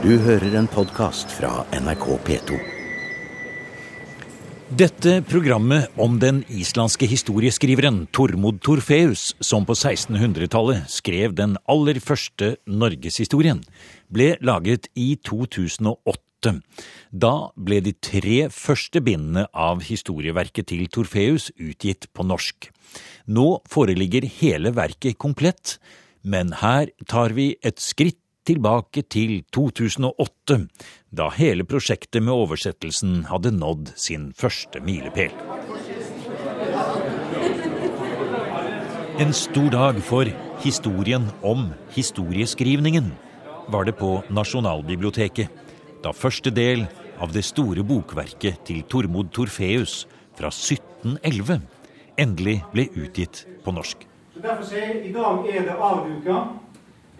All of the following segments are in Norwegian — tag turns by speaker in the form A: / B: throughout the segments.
A: Du hører en podkast fra NRK P2.
B: Dette programmet om den islandske historieskriveren Tormod Torfeus, som på 1600-tallet skrev den aller første norgeshistorien, ble laget i 2008. Da ble de tre første bindene av historieverket til Torfeus utgitt på norsk. Nå foreligger hele verket komplett, men her tar vi et skritt tilbake til 2008, da hele prosjektet med oversettelsen hadde nådd sin første milepæl. En stor dag for historien om historieskrivningen var det på Nasjonalbiblioteket, da første del av det store bokverket til Tormod Torfeus fra 1711 endelig ble utgitt på norsk.
C: Så Derfor sier jeg i dag er det avduka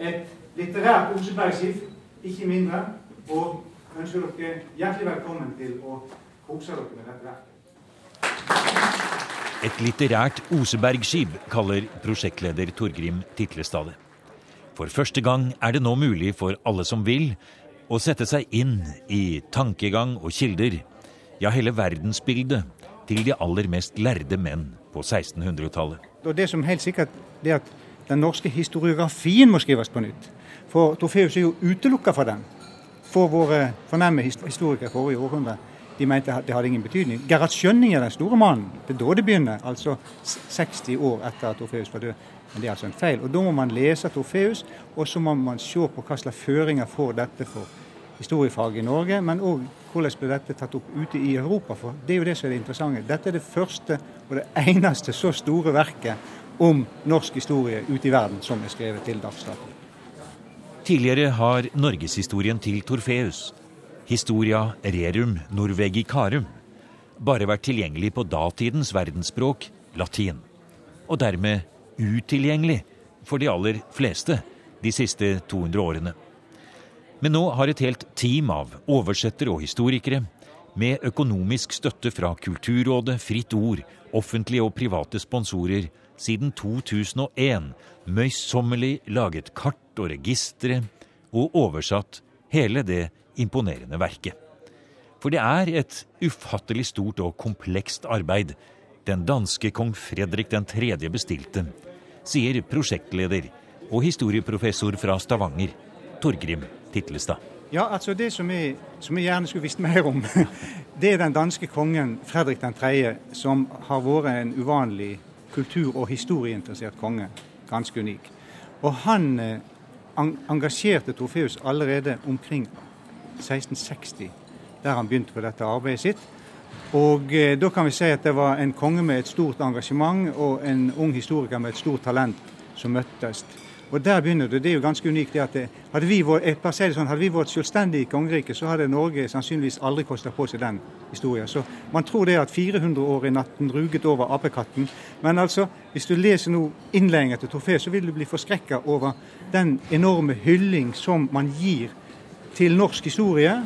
C: et litterært Osebergskift, ikke mindre. Og ønsker dere hjertelig velkommen til å kose dere med dette verket.
B: Et litterært Osebergskip, kaller prosjektleder Torgrim Titlestad det. For første gang er det nå mulig for alle som vil, å sette seg inn i tankegang og kilder, ja, hele verdensbildet, til de aller mest lærde menn på 1600-tallet.
C: Det som helt sikkert det er at den norske historiografien må skrives på nytt. For Torfeus er jo utelukka fra den. For våre fornemme historikere forrige århundre de mente det hadde ingen betydning. Gerhard Skjønning er den store mannen. Det er da det begynner. Altså 60 år etter at Torfeus var død. Men det er altså en feil. Og Da må man lese Torfeus, og så må man se på hva slags føringer får dette for historiefaget i Norge, men òg hvordan ble dette tatt opp ute i Europa. For det er jo det som er det interessante. Dette er det første og det eneste så store verket om norsk historie ute i verden som er skrevet til dags dato.
B: Tidligere har norgeshistorien til Torfeus, Historia rerum norvegicarum, bare vært tilgjengelig på datidens verdensspråk, latin. Og dermed utilgjengelig for de aller fleste de siste 200 årene. Men nå har et helt team av oversettere og historikere, med økonomisk støtte fra Kulturrådet, Fritt Ord, offentlige og private sponsorer, siden 2001 møysommelig laget kart og registre og oversatt hele det imponerende verket. For det er et ufattelig stort og komplekst arbeid den danske kong Fredrik 3. bestilte, sier prosjektleder og historieprofessor fra Stavanger, Torgrim Titlestad.
C: Ja, altså Det som jeg, som jeg, gjerne skulle visst mer om, det er den danske kongen Fredrik 3., som har vært en uvanlig kultur- og historieinteressert konge. Ganske unik. Og han eh, engasjerte Torfeus allerede omkring 1660, der han begynte på dette arbeidet sitt. Og eh, da kan vi si at det var en konge med et stort engasjement og en ung historiker med et stort talent som møttes. Og der begynner det. Det er jo ganske unikt. det at det, hadde, vi vært, sånn, hadde vi vært selvstendig kongerike, så hadde Norge sannsynligvis aldri kosta på seg den historien. Så man tror det at 400 år i natten ruget over apekatten. Men altså, hvis du leser nå innledningen til Torfé, så vil du bli forskrekka over den enorme hylling som man gir til norsk historie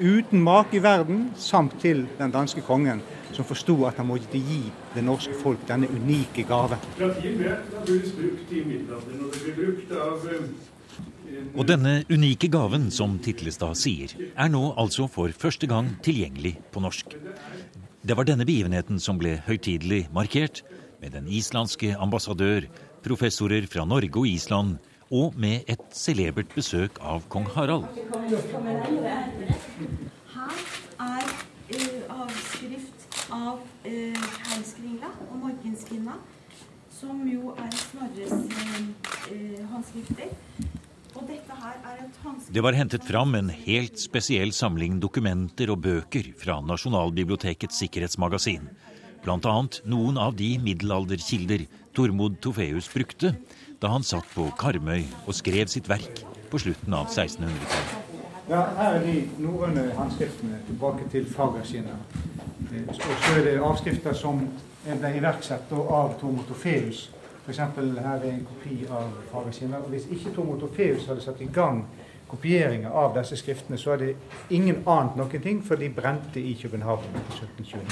C: uten make i verden, samt til den danske kongen, som forsto at han måtte gi det norske folk denne unike gave.
B: Og denne unike gaven, som Titlestad sier, er nå altså for første gang tilgjengelig på norsk. Det var denne begivenheten som ble høytidelig markert, med den islandske ambassadør, professorer fra Norge og Island, og med et celebert besøk av kong Harald.
D: Her er uh, avskrift av eh, Heimskringla og Morgenskvinna, som jo er Snorres eh, håndskrifter. Og dette her er et håndskrift
B: Det var hentet fram en helt spesiell samling dokumenter og bøker fra Nasjonalbibliotekets sikkerhetsmagasin. Bl.a. noen av de middelalderkilder Tormod Tofeus brukte da han satt på Karmøy og skrev sitt verk på slutten av 1600-tallet.
C: Ja, her er de norrøne håndskriftene tilbake til Fagerskina. Og så er det avskrifter som ble iverksatt av Tomotofeus. F.eks. her er en kopi av Fagerskina. Hvis ikke Tomotofeus hadde satt i gang kopieringa av disse skriftene, så er det ingen annet noen ting, for de brente i København i 1729.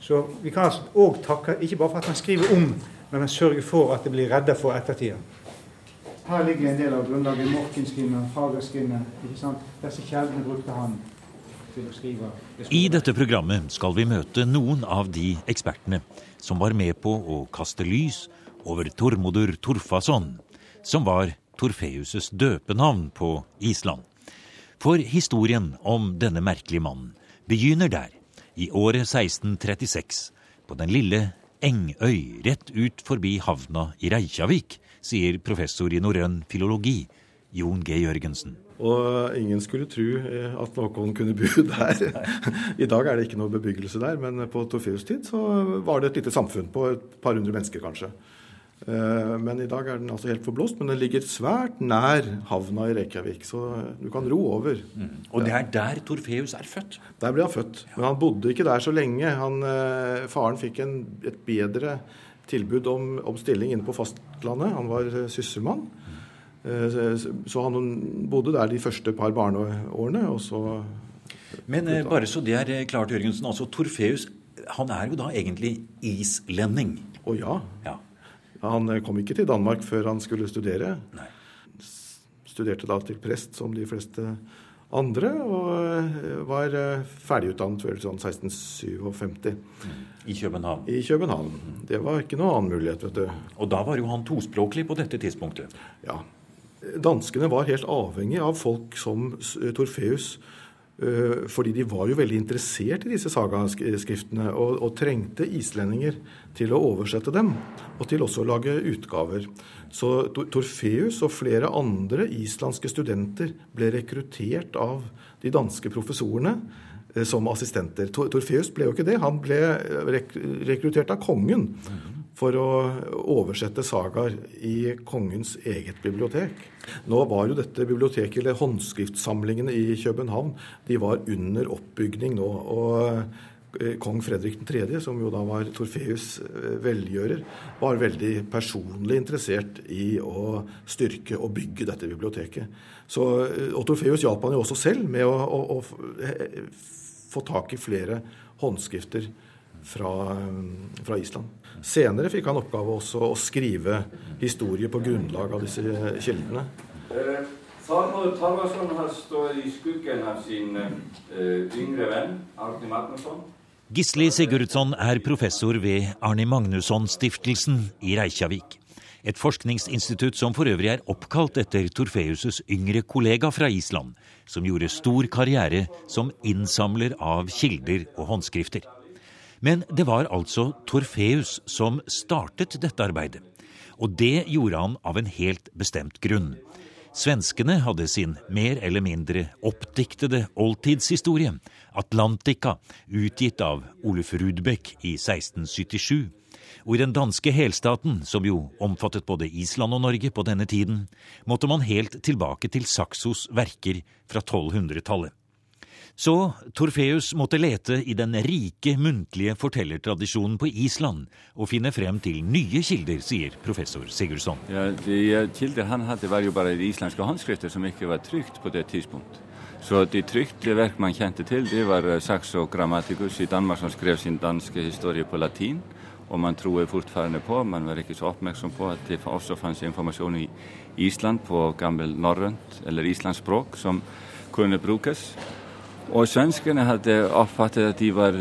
C: Så vi kan altså òg takke ikke bare for at han skriver om, men han sørger for at det blir redda for ettertida. Her ligger en del av grunnlaget. Morkinskinnet, Fagerskinnet. Disse kjeldene brukte han.
B: I dette programmet skal vi møte noen av de ekspertene som var med på å kaste lys over Tormodur Torfason, som var Torfeus' døpenavn på Island. For historien om denne merkelige mannen begynner der, i året 1636, på den lille Engøy rett ut forbi havna i Reykjavik, sier professor i norrøn filologi Jon G. Jørgensen.
E: Og ingen skulle tro eh, at noen kunne bo der. I dag er det ikke noe bebyggelse der, men på Torfeus tid så var det et lite samfunn på et par hundre mennesker, kanskje. Eh, men i dag er den altså helt forblåst. Men den ligger svært nær havna i Reykjavik, så du kan ro over. Mm.
B: Og det er der Torfeus er født?
E: Der ble han født. Men han bodde ikke der så lenge. Han, eh, faren fikk en, et bedre tilbud om, om, stilling inne på fastlandet. Han var sysselmann. Så han bodde der de første par barneårene, og så
B: Men bare så det er klart, Jørgensen. altså Torfeus han er jo da egentlig islending?
E: Å ja. ja. Han eh, kom ikke til Danmark før han skulle studere. Nei. Studerte da til prest, som de fleste andre, og eh, var eh, ferdigutdannet før sånn 1657.
B: I København?
E: I København. Det var ikke noen annen mulighet, vet du.
B: Og da var jo han tospråklig på dette tidspunktet?
E: Ja. Danskene var helt avhengig av folk som Torfeus Eh, fordi de var jo veldig interessert i disse sagaskriftene og, og, trengte islendinger til å oversette dem, og til også å lage utgaver. Så Torfeus og flere andre islandske studenter ble rekruttert av de danske professorene eh, som assistenter. Torfeus ble jo ikke det. Han ble rekruttert av kongen for å oversette sagaer i kongens eget bibliotek. Nå var jo dette biblioteket, eller håndskriftsamlingene i København, de var under oppbygning nå. og eh, Kong Fredrik 3., som jo da var Torfeus' eh, velgjører, var veldig personlig interessert i å styrke og bygge dette biblioteket. Så, eh, og Torfeus hjalp han jo også selv med å, å, å få tak i flere håndskrifter fra, fra Island. Senere fikk han oppgave også å skrive historie på grunnlag av disse kildene.
F: Þormóður Torfarsson har stått i skuggen av sin uh, yngre venn Arne Magnusson.
B: Gisli Sigurdsson er professor ved Arne Magnusson-stiftelsen i Reykjavik. Et forskningsinstitutt som for øvrig er oppkalt etter Torfeus' yngre kollega fra Island, som gjorde stor karriere som innsamler av kilder og håndskrifter. Men det var altså Torfeus som startet dette arbeidet. Og det gjorde han av en helt bestemt grunn. Svenskene hadde sin mer eller mindre oppdiktede oldtidshistorie, Atlantica, utgitt av Oluf Rudbeck i 1677. Og i den danske helstaten, som jo omfattet både Island og Norge på denne tiden, måtte man helt tilbake til Saxos verker fra 1200-tallet. Så Torfeus måtte lete i den rike muntlige fortellertradisjonen på Island og finne frem til nye kilder, sier professor Sigurdsson.
F: Ja, De kilder han hadde, var jo bare de islandske håndskrifter som ikke var trygt på det tidspunkt. Så de trykte verk man kjente til, det var eh, Saxo Grammaticus i Danmark som skrev sin danske historie på latin. Og man tror fortfarande på, man var ikke så oppmerksom på, at det også fanns informasjon i Island på gammel norrønt, eller islandsspråk, som kunne brukes. Og svenskene hadde oppfattet at de var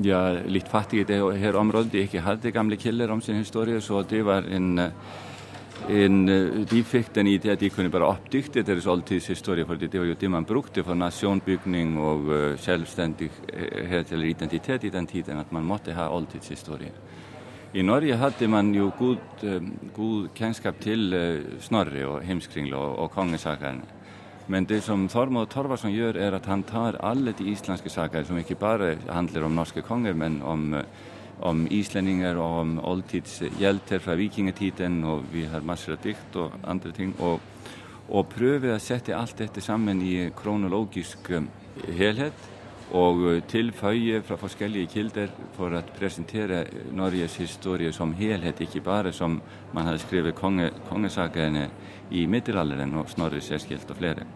F: ja, litt fattige i det her området. De ikke hadde gamle kilder om sin historie, så det var en, en De fikk den ideen at de kunne bare oppdikte deres oldtidshistorie, for det var jo det man brukte for nasjonbygning og selvstendighet eller identitet i den tiden, at man måtte ha oldtidshistorie. I Norge hadde man jo god, god kjennskap til Snorre og Himskringla og, og kongesakene. Men det som Tormod Torvarsson gör är att han tar alla de isländska saker som inte bara handlar um om norska kungar men um, um om, om islänningar och om oldtidshjältar från vikingatiden och vi har massor av dikt och andra ting. Och, och pröver att sätta allt detta samman i kronologisk eh, helhet. Og eh, tilføye fra forskjellige kilder for å presentere Norges historie som helhet, ikke bare som man hadde skrevet konge, kongesakene i middelalderen og Snorre Særskilt og flere.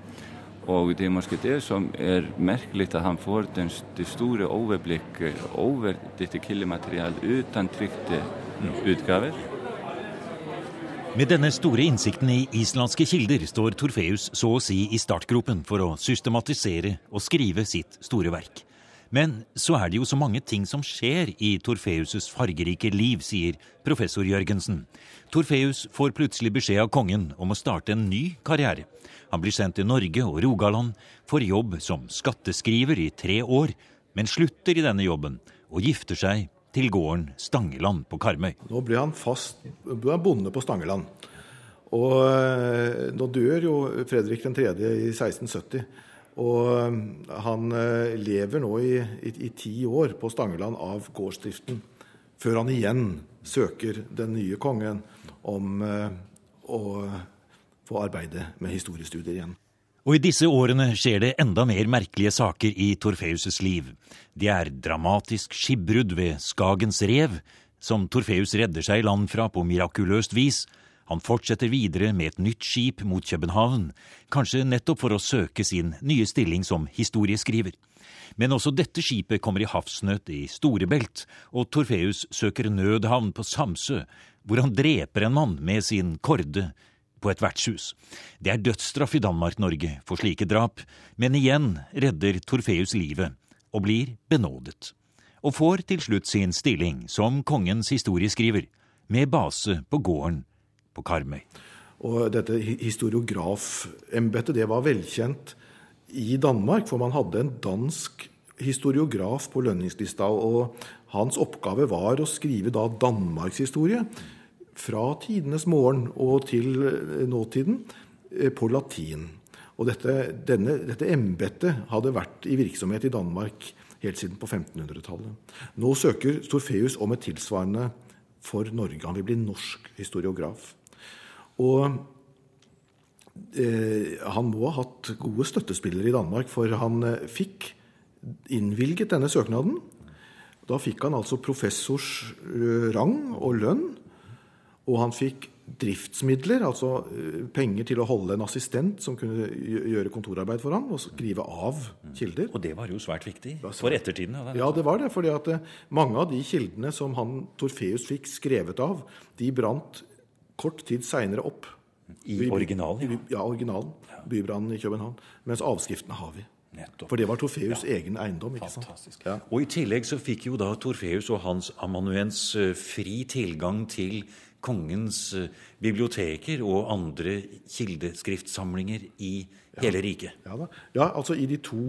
F: Og det er måske det som er merkelig at han får den, det store overblikket over dette kildematerialet uten trykte utgaver.
B: Med denne store innsikten i islandske kilder står Torfeus så å si i startgropen for å systematisere og skrive sitt store verk. Men så er det jo så mange ting som skjer i Torfeus' fargerike liv, sier professor Jørgensen. Torfeus får plutselig beskjed av kongen om å starte en ny karriere. Han blir sendt til Norge og Rogaland, får jobb som skatteskriver i tre år, men slutter i denne jobben og gifter seg til gården Stangeland på Karmøy.
E: Nå ble han fast ble han bonde på Stangeland. Og eh, nå dør jo Fredrik 3. i 1670. Og eh, han eh, lever nå i, i, i, ti år på Stangeland av gårdsdriften, før han igjen søker den nye kongen om å få arbeide med historiestudier igjen.
B: Og i disse årene skjer det enda mer merkelige saker i Torfeus' liv. Det er dramatisk skipbrudd ved Skagens rev, som Torfeus redder seg i land fra på mirakuløst vis. Han fortsetter videre med et nytt skip mot København, kanskje nettopp for å søke sin nye stilling som historieskriver. Men også dette skipet kommer i havsnød i Storebelt, og Torfeus søker nødhavn på Samsø, hvor han dreper en mann med sin korde på et vertshus. Det er dødsstraff i Danmark-Norge for slike drap, men igjen redder Torfeus livet og blir benådet. Og får til slutt sin stilling som kongens historieskriver, med base på gården på Karmøy.
E: Og dette historiografembetet var velkjent i Danmark, for man hadde en dansk historiograf på lønningslista. Og hans oppgave var å skrive da danmarkshistorie fra tidenes morgen og til eh, nåtiden eh, på latin. Og dette, denne, dette embetet hadde vært i virksomhet i Danmark helt siden på 1500-tallet. Nå søker Storfeus om et tilsvarende for Norge. Han vil bli norsk historiograf. Og eh, han må ha hatt gode støttespillere i Danmark, for han eh, fikk innvilget denne søknaden. Da fikk han altså professors rang og lønn og han fikk driftsmidler, altså eh, penger til å holde en assistent som kunne gjøre kontorarbeid for ham og skrive av kilder.
B: Og det var jo svært viktig for ettertiden?
E: Ja, det var det. fordi at eh, mange av de kildene som han Torfeus fikk skrevet av, de brant kort tid seinere opp.
B: I originalen?
E: Ja, ja originalen. Bybrannen i København. Mens avskriftene har vi. Nettopp. For det var Torfeus' ja. egen eiendom. ikke
B: Fantastisk. sant? Ja. Og I tillegg så fikk jo da Torfeus og hans amanuens eh, fri tilgang til kongens eh, biblioteker og andre kildeskriftsamlinger i hele riket.
E: Ja, ja, altså i de to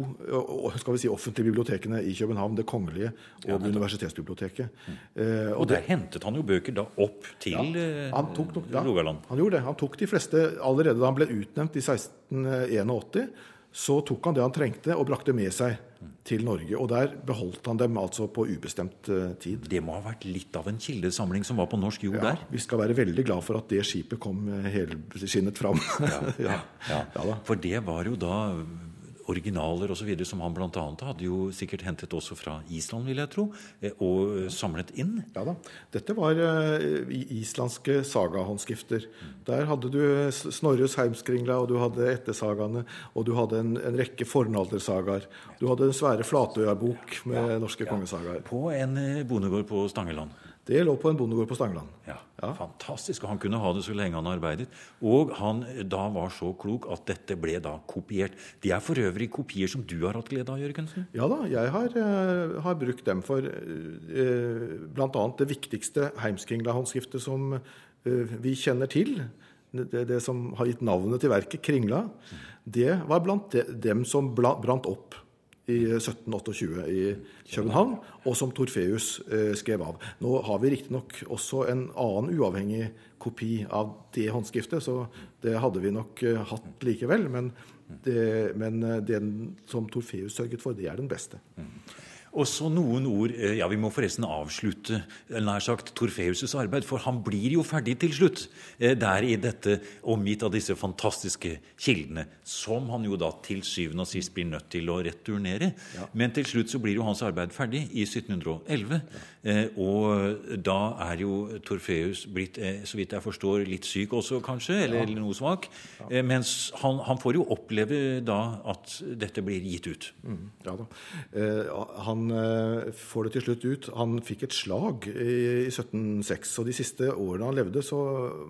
E: skal vi si, offentlige bibliotekene i København, Det kongelige og ja, Universitetsbiblioteket.
B: Mm. Eh, og, og der hentet han jo bøker da opp til han tok nok, Rogaland?
E: Han gjorde det. Han tok de fleste allerede da han ble utnevnt i 1681 så tok han det han trengte og brakte med seg til Norge. Og der beholdt han dem altså på ubestemt uh, tid.
B: Det må ha vært litt av en kildesamling som var på norsk jord
E: ja,
B: der?
E: Vi skal være veldig glad for at det skipet kom uh, helskinnet fram. ja,
B: ja, ja. For det var jo da originaler osv. som han bl.a. hadde jo sikkert hentet også fra Island, vil jeg tro, eh, og samlet inn.
E: Ja da. Dette var uh, islandske sagahåndskrifter. Der hadde du Snorres Heimskringla, og du hadde Ettersagaene, og du hadde en, en rekke fornaldersagaer. Du hadde en svære Flatøya-bok med ja, norske ja. kongesagaer.
B: På en eh, bondegård på Stangeland.
E: Det lå på en bondegård på Stangeland.
B: Ja, ja, Fantastisk. Og han kunne ha det så lenge han arbeidet. Og han da var så klok at dette ble da kopiert. De er for øvrig kopier som du har hatt glede av, Jørgensen?
E: Ja da, jeg har, uh, har brukt dem for eh, bl.a. det viktigste Heimskringla-håndskriftet som uh, vi kjenner til. Det, det, som har gitt navnet til verket, Kringla. Det var blant de, dem som brant opp i 1728 i København, og som Torfeus eh, skrev av. Nå har vi riktignok også en annen uavhengig kopi av det håndskriftet, så det hadde vi nok eh, hatt likevel. Men, det, men eh, den som Torfeus sørget for, det er den beste.
B: Og så noen ord eh, Ja, vi må forresten avslutte nær sagt Torfeus' arbeid, for han blir jo ferdig til slutt. Eh, der i dette, omgitt av disse fantastiske kildene, som han jo da til syvende og sist blir nødt til å returnere. Ja. Men til slutt så blir jo hans arbeid ferdig i 1711. Ja. Eh, og da er jo Torfeus blitt, så vidt jeg forstår, litt syk også, kanskje, eller, ja. noe svak. Mens han, han, får jo oppleve da at dette blir gitt ut.
E: Mm, ja da. Eh, han han eh, får det til slutt ut. Han fikk et slag i 1706, og de siste årene han levde, så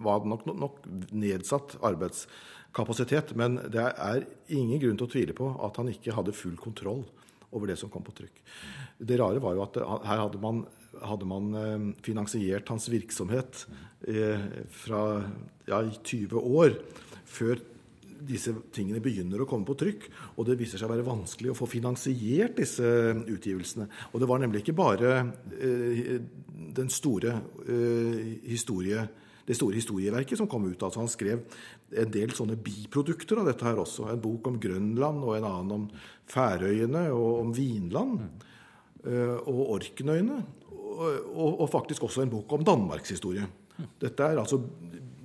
E: var det nok, nok nedsatt arbeidskapasitet. Men det er ingen grunn til å tvile på at han ikke hadde full kontroll over det som kom på trykk. Det rare var jo at her hadde man, hadde man eh, finansiert hans virksomhet eh, fra ja, 20 år før disse tingene begynner å komme på trykk, og det viser seg å være vanskelig å få finansiert disse utgivelsene. Og det var nemlig ikke bare eh, den store eh, historie det store historieverket som kom ut. Altså han skrev en del sånne biprodukter av dette her også. En bok om Grønland og en annen om Færøyene og om Vinland. Uh, og Orknøyene. Og, og, og, faktisk også en bok om danmarkshistorie. Dette er altså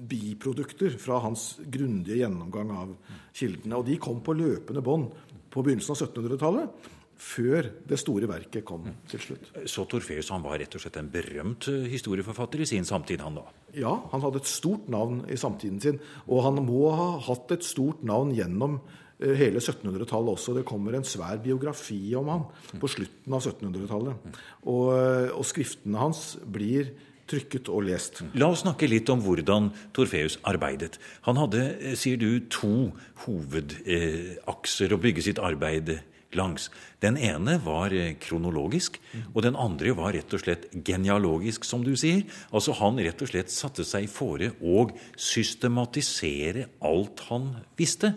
E: biprodukter fra hans grundige gjennomgang av kildene. Og de kom på løpende bånd på begynnelsen av 1700-tallet. Før det store verket kom til slutt.
B: Så Torfeus han var rett og slett en berømt eh, historieforfatter i sin samtid, han da?
E: Ja, han hadde et stort navn i samtiden sin. Og han må ha hatt et stort navn gjennom eh, hele 1700-tallet også. Det kommer en svær biografi om han på slutten av 1700-tallet. Og, eh, og skriftene hans blir trykket og lest.
B: La oss snakke litt om hvordan Torfeus arbeidet. Han hadde, eh, sier du, to hovedakser å bygge sitt arbeid langs. Den ene var eh, kronologisk, og den andre var rett og slett genealogisk, som du sier. Altså Han rett og slett satte seg fore å systematisere alt han visste.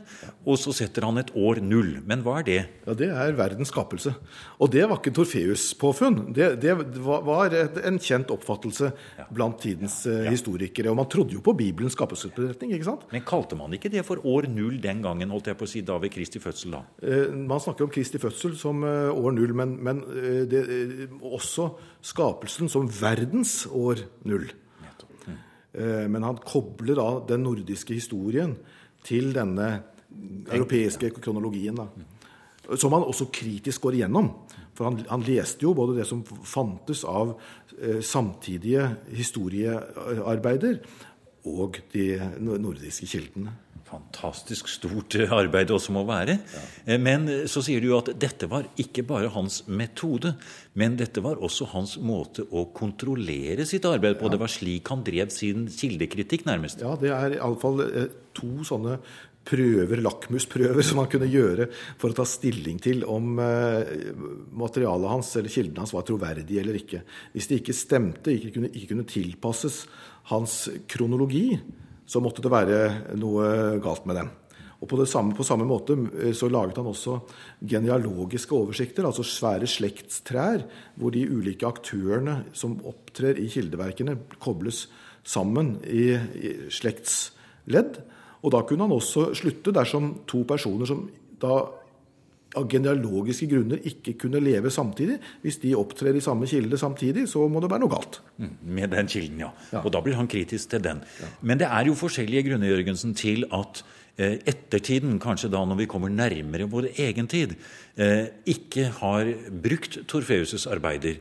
B: Og så setter han et år null. Men hva er det?
E: Ja, Det er verdens skapelse. Og det var ikke Torfeus-påfunn. Det, det, var en kjent oppfattelse blant tidens ja. Ja. historikere. Og man trodde jo på Bibelens skapelsesberetning. ikke sant?
B: Men kalte man ikke det for år null den gangen, holdt jeg på å si, da ved Kristi fødsel? da?
E: Eh, man snakker om Kristi fødsel som eh, år null, men, men eh, det, også skapelsen som verdens år null. Men han kobler da den nordiske historien til denne europeiske kronologien. da som han også kritisk går igjennom. For han, han, leste jo både det som fantes av eh, samtidige historiearbeider, og de nordiske kildene
B: fantastisk stort arbeid også må være. Ja. Eh, men eh, så sier du jo at dette var ikke bare hans metode, men dette var også hans måte å kontrollere sitt arbeid på. Ja. Det var slik han drev sin kildekritikk, nærmest.
E: Ja, det er iallfall eh, to sånne prøver, lakmusprøver, som han kunne gjøre for å ta stilling til om materialet hans eller kildene hans var troverdige eller ikke. Hvis det ikke stemte, ikke kunne, ikke kunne tilpasses hans kronologi, så måtte det være noe galt med dem. Og på, samme, på, samme, måte eh, så laget han også genealogiske oversikter, altså svære slektstrær, hvor de ulike aktørene som opptrer i kildeverkene, kobles sammen i, i slektsledd. Og da kunne han også slutte dersom to personer som da av genealogiske grunner ikke kunne leve samtidig. Hvis de opptrer i samme kilde samtidig, så må det være noe galt.
B: Mm, med den kilden, ja. ja. Og da blir han kritisk til den. Ja. Men det er jo forskjellige grunner Jørgensen, til at eh, ettertiden, kanskje da når vi kommer nærmere vår egen tid, eh, ikke har brukt Torfeus' arbeider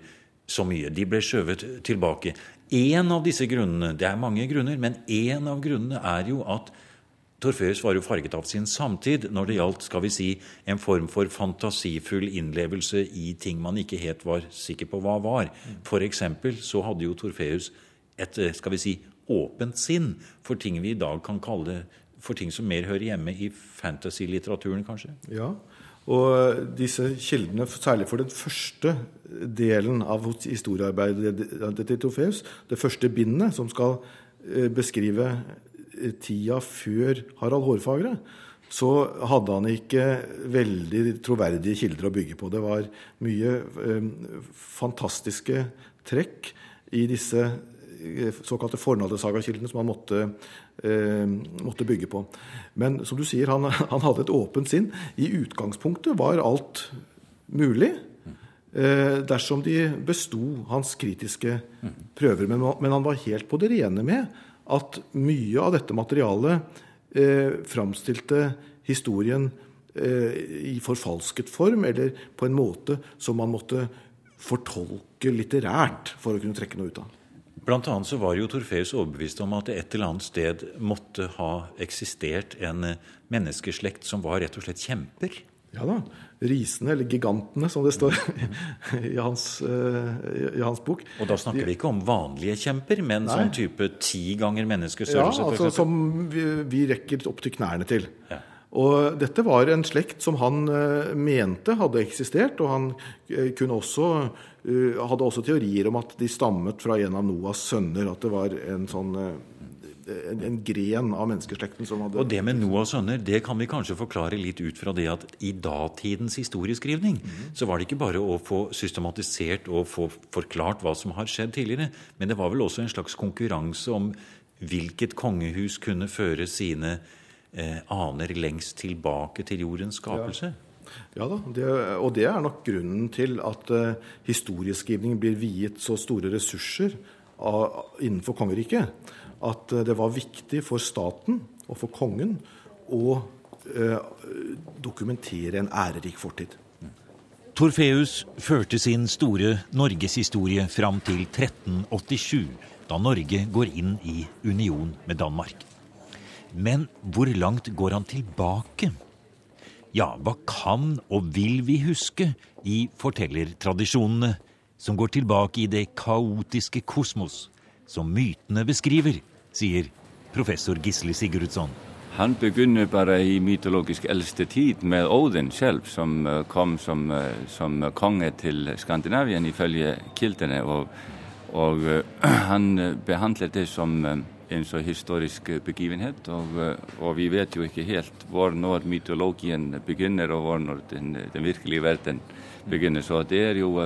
B: så mye. De ble skjøvet tilbake. En av disse grunnene, det er mange grunner, men en av grunnene er jo at Torfeus var jo farget av sin samtid når det gjaldt skal vi si, en form for fantasifull innlevelse i ting man ikke helt var sikker på hva var. F.eks. så hadde jo Torfeus et eh, skal vi si, åpent sinn for ting vi i dag kan kalle for ting som mer hører hjemme i fantasy-litteraturen, kanskje?
E: Ja, og disse kildene, særlig for den første delen av historiearbeidet til Torfeus, det første bindet, som skal eh, beskrive tida før Harald Hårfagre, så hadde han ikke veldig troverdige kilder å bygge på. Det var mye eh, fantastiske trekk i disse eh, såkalte fornaldersagakildene som han måtte, eh, måtte, bygge på. Men som du sier, han, han, hadde et åpent sinn. I utgangspunktet var alt mulig. Eh, dersom de besto hans kritiske prøver. Men, men han var helt på det rene med at mye av dette materialet eh, framstilte historien eh, i forfalsket form, eller på en måte som man måtte fortolke litterært for å kunne trekke noe ut av.
B: Blant annet så var jo Torfeus overbevist om at det et eller annet sted måtte ha eksistert en eh, menneskeslekt som var rett og slett kjemper.
E: Ja da. Risene, eller gigantene, som det står i hans, i hans bok.
B: Og da snakker vi ikke om vanlige kjemper, men Nei. sånn type ti ganger menneskers størrelse?
E: Ja, altså som vi, vi, rekker opp til knærne til. Ja. Og dette var en slekt som han uh, mente hadde eksistert, og han uh, kunne også, hadde også teorier om at de stammet fra en av Noahs sønner. At det var en sånn en, en, gren av menneskeslekten som hadde
B: Og det med Noahs sønner, det kan vi kanskje forklare litt ut fra det at i datidens historieskrivning mm. så var det ikke bare å få systematisert og få forklart hva som har skjedd tidligere, men det var vel også en slags konkurranse om hvilket kongehus kunne føre sine eh, aner lengst tilbake til jordens skapelse.
E: Ja. Ja da, det, og det er nok grunnen til at uh, historieskrivning blir viet så store ressurser innenfor kongeriket. At uh, det var viktig for staten og for kongen å uh, dokumentere en ærerik fortid.
B: Torfeus førte sin store norgeshistorie fram til 1387, da Norge går inn i union med Danmark. Men hvor langt går han tilbake? Ja, hva kan og vil vi huske i fortellertradisjonene som går tilbake i det kaotiske kosmos som mytene beskriver, sier professor Gisle Sigurdsson.
F: Han begynner bare i mytologisk eldste tid med Odin selv, som eh, kom som, eh, som konge til Skandinavien ifølge kildene. Og, og han behandler det som en så historisk begivenhet. Og, og, vi vet jo ikke helt hvor når mytologien begynner, og hvor når den, den virkelige verden begynner. Så det er jo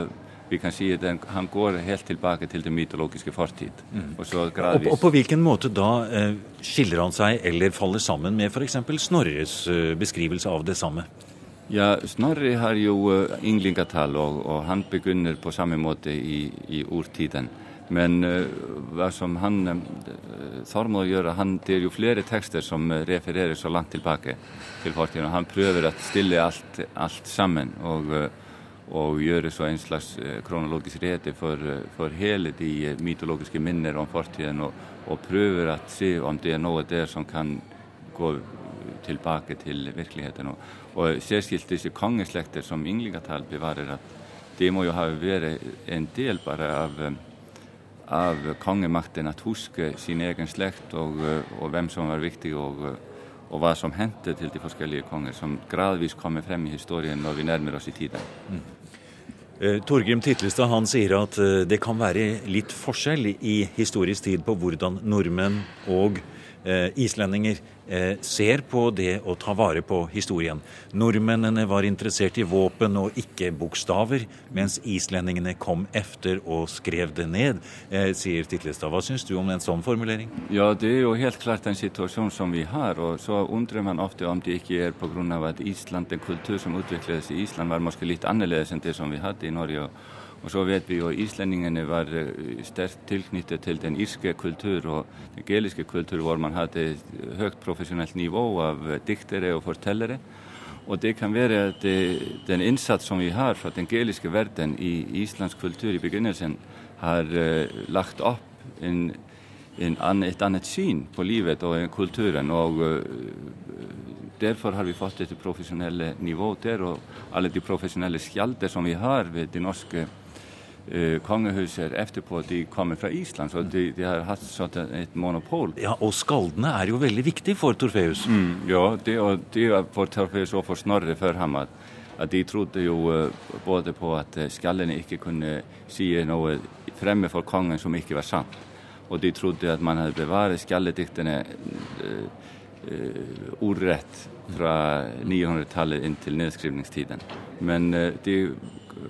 F: vi kan si at han går helt tilbake til den mytologiske fortid. Mm.
B: Og, og, og, på hvilken måte da eh, skiller han seg eller faller sammen med f.eks. Snorres eh, beskrivelse av det samme?
F: Ja, Snorre har jo uh, ynglingatall, og, og, han begynner på samme måte i, i ordtiden. Men uh, hva som han Thormod gjør, han, det er jo flere tekster som uh, refererer så langt tilbake til fortiden. Han prøver å stille alt, alt sammen og, og, gjøre så en slags kronologisk rede for, for, hele de mytologiske minner om fortiden. Og, og prøver å se om det er noe der som kan gå tilbake til virkeligheten. Og, og særskilt disse kongeslekter som Ynglingatall bevarer, at det må jo ha vært en del bare av av kongemakten å huske sin egen slekt og, og, hvem som var viktig og, og hva som hendte til de forskjellige konger, som gradvis kommer frem i historien når vi nærmer oss i tiden. Mm.
B: Eh, Torgrim Titlestad han sier at eh, det kan være litt forskjell i historisk tid på hvordan nordmenn og islendinger Eh, ser på det å ta vare på historien. Nordmennene var interessert i våpen og ikke bokstaver, mens islendingene kom efter og skrev det ned, eh, sier Titlestad. Hva syns du om en sånn formulering?
F: Ja, det er jo helt klart en situasjon som vi har, og så undrer man ofte om det ikke er pga. at Island, den kultur som utvikles i Island, var kanskje litt annerledes enn det som vi hadde i Norge. Og så vet vi jo at islendingene var eh, sterkt tilknyttet til den irske kultur og den geliske kultur, hvor man hadde høyt profesjonelt nivå av diktere og fortellere. Og det kan være at den innsats som vi har fra den geliske verden i islandsk kultur i begynnelsen, har uh, lagt opp en, en an, et annet syn på livet og kulturen. og Derfor har vi fått dette profesjonelle nivået der, og alle de profesjonelle skjalder som vi har ved de norske eh, kongehuset etterpå de kommer fra Island, så de, de har hatt sånn et monopol.
B: Ja, Og skaldene er jo veldig viktig for Torfeus.
F: Mm, ja, det, og det er for Torfeus og for Snorre før ham. At, at de trodde jo uh, både på at uh, skallene ikke kunne si noe fremme for kongen som ikke var sant. Og de trodde at man hadde bevaret skallediktene uh, ordrett fra 900-tallet inn til nedskrivningstiden. Men de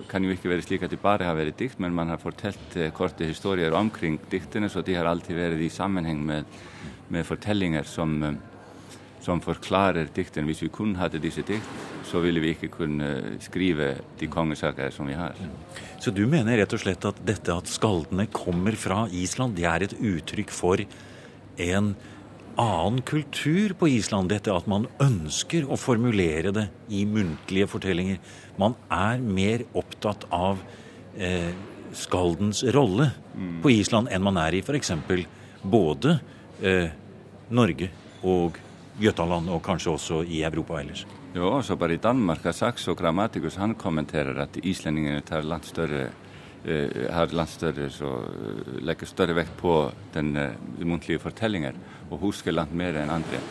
F: kan jo ikke være slik at det bare har vært dikt, men man har fortalt eh, korte historier omkring diktene, så de har alltid vært i sammenheng med, med fortellinger som, eh, som forklarer diktene. Hvis vi kun hadde disse dikt, så ville vi ikke kunne skrive de kongesaker som vi har.
B: Så du mener rett og slett at dette at skaldene kommer fra Island, det er et uttrykk for en annen kultur på Island, dette at man ønsker å formulere det i muntlige fortellinger. Man er mer opptatt av eh, skaldens rolle mm. på Island enn man er i f.eks. både eh, Norge og Jøtaland og kanskje også i Europa ellers?
F: Jo, også bare i Danmark har Saxo Grammaticus han kommenterer at islendingene tar langt større eh, har langt større, så eh, legger større vekt på den uh, muntlige fortellinger og husker langt mer enn andre.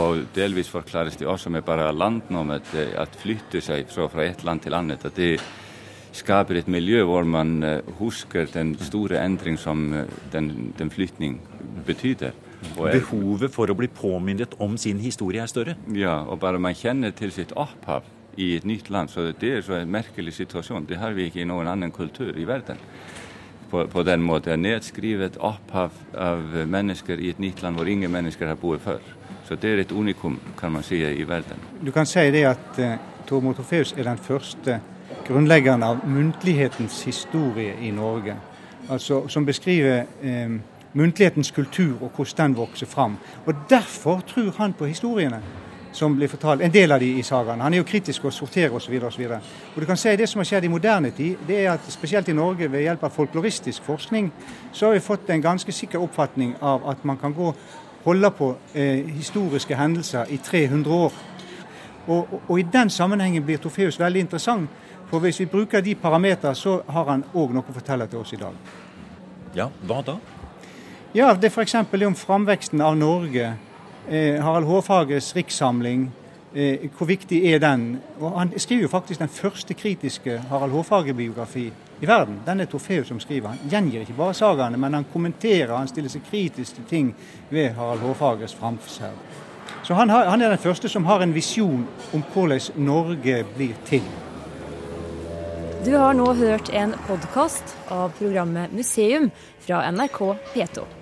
F: Og delvis forklares det også med bare landnummet, eh, at flytte seg fra et land til annet. At det skaper et miljø hvor man eh, husker den store endring som eh, den, den flytning er-
B: Behovet for å bli påminnet om sin historie er større.
F: Ja, og bare man kjenner til sitt opphav i et nytt land, så det er så en merkelig situasjon. Det har vi ikke i noen annen kultur i verden. På, på den måten nedskrivet opphav av mennesker i et nytt land hvor ingen mennesker har bodd før. Så det er et unikum, kan man si, i verden.
C: Du kan si det at eh, Tor Trofeus er den første grunnleggeren av muntlighetens historie i Norge. Altså Som beskriver eh, muntlighetens kultur og hvordan den vokser fram. Og Derfor tror han på historiene som blir fortalt, en del av de i sagaen. Han er jo kritisk og sorterer osv. Og, og du kan si Det som har skjedd i moderne tid, det er at spesielt i Norge ved hjelp av folkloristisk forskning, så har vi fått en ganske sikker oppfatning av at man kan gå holde på eh, historiske hendelser i 300 år. Og, og, og I den sammenhengen blir Torfeus veldig interessant. For hvis vi bruker de parametere, så har han òg noe å fortelle til oss i dag.
B: Ja, hva da?
C: Ja, det er f.eks. om framveksten av Norge. Eh, Harald Hårfages rikssamling. Eh, hvor viktig er den? Og Han skriver jo faktisk den første kritiske Harald Hårfagre-biografi i verden. Den er Torfeus som skriver. Han gjengir ikke bare sagaene, men han kommenterer, han stiller seg kritisk til ting ved Harald Hårfagres framferd. Så han, har, han er den første som har en visjon om hvordan Norge blir til.
G: Du har nå hørt en podkast av programmet Museum fra NRK P2.